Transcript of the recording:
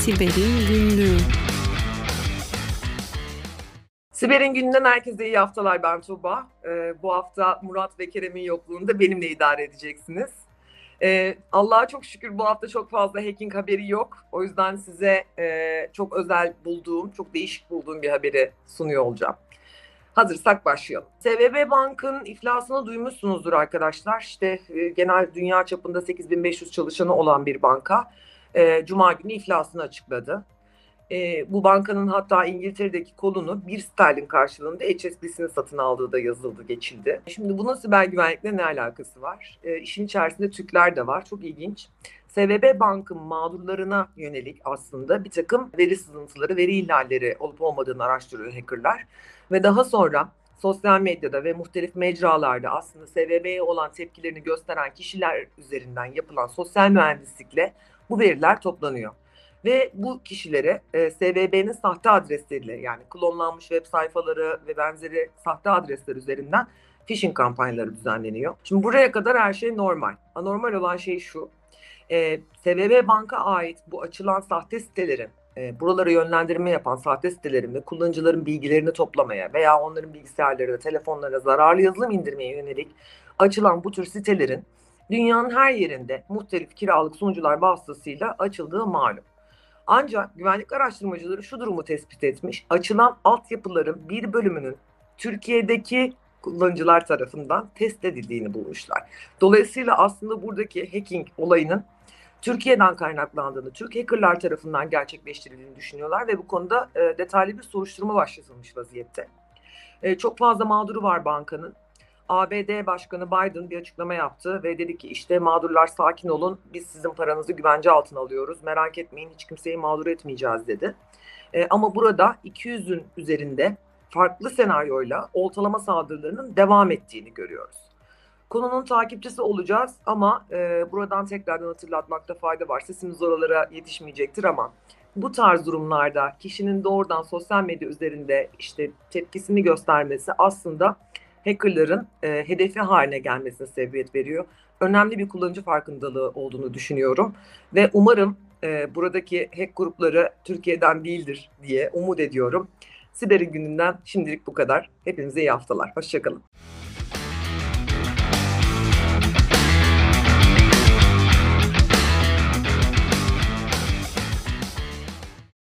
Siber'in Günlüğü Siber'in gününden herkese iyi haftalar ben Tuğba. Ee, bu hafta Murat ve Kerem'in yokluğunda benimle idare edeceksiniz. Ee, Allah'a çok şükür bu hafta çok fazla hacking haberi yok. O yüzden size e, çok özel bulduğum, çok değişik bulduğum bir haberi sunuyor olacağım. Hazırsak başlayalım. SVB Bank'ın iflasını duymuşsunuzdur arkadaşlar. İşte e, genel dünya çapında 8500 çalışanı olan bir banka. E, Cuma günü iflasını açıkladı. E, bu bankanın hatta İngiltere'deki kolunu bir sterlin karşılığında HSBC'ni satın aldığı da yazıldı, geçildi. Şimdi bunun siber güvenlikle ne alakası var? E, işin içerisinde Türkler de var. Çok ilginç. SVB Bank'ın mağdurlarına yönelik aslında bir takım veri sızıntıları, veri ihlalleri olup olmadığını araştırıyor hackerlar. Ve daha sonra sosyal medyada ve muhtelif mecralarda aslında SVB'ye olan tepkilerini gösteren kişiler üzerinden yapılan sosyal mühendislikle bu veriler toplanıyor. Ve bu kişilere e, SVB'nin sahte adresleriyle yani klonlanmış web sayfaları ve benzeri sahte adresler üzerinden phishing kampanyaları düzenleniyor. Şimdi buraya kadar her şey normal. Anormal olan şey şu. E, SVB Bank'a ait bu açılan sahte sitelerin e, buralara yönlendirme yapan sahte sitelerin ve kullanıcıların bilgilerini toplamaya veya onların bilgisayarlarına, telefonlarına zararlı yazılım indirmeye yönelik açılan bu tür sitelerin dünyanın her yerinde muhtelif kiralık sunucular vasıtasıyla açıldığı malum. Ancak güvenlik araştırmacıları şu durumu tespit etmiş. Açılan altyapıların bir bölümünün Türkiye'deki kullanıcılar tarafından test edildiğini bulmuşlar. Dolayısıyla aslında buradaki hacking olayının Türkiye'den kaynaklandığını, Türk hackerlar tarafından gerçekleştirildiğini düşünüyorlar ve bu konuda e, detaylı bir soruşturma başlatılmış vaziyette. E, çok fazla mağduru var bankanın. ABD Başkanı Biden bir açıklama yaptı ve dedi ki işte mağdurlar sakin olun biz sizin paranızı güvence altına alıyoruz merak etmeyin hiç kimseyi mağdur etmeyeceğiz dedi. E, ama burada 200'ün üzerinde farklı senaryoyla oltalama saldırılarının devam ettiğini görüyoruz. Konunun takipçisi olacağız ama e, buradan tekrardan hatırlatmakta fayda var. Sesimiz oralara yetişmeyecektir ama bu tarz durumlarda kişinin doğrudan sosyal medya üzerinde işte tepkisini göstermesi aslında hackerların e, hedefi haline gelmesine sebebiyet veriyor. Önemli bir kullanıcı farkındalığı olduğunu düşünüyorum ve umarım e, buradaki hack grupları Türkiye'den değildir diye umut ediyorum. Siber'in gününden şimdilik bu kadar. Hepinize iyi haftalar. Hoşçakalın.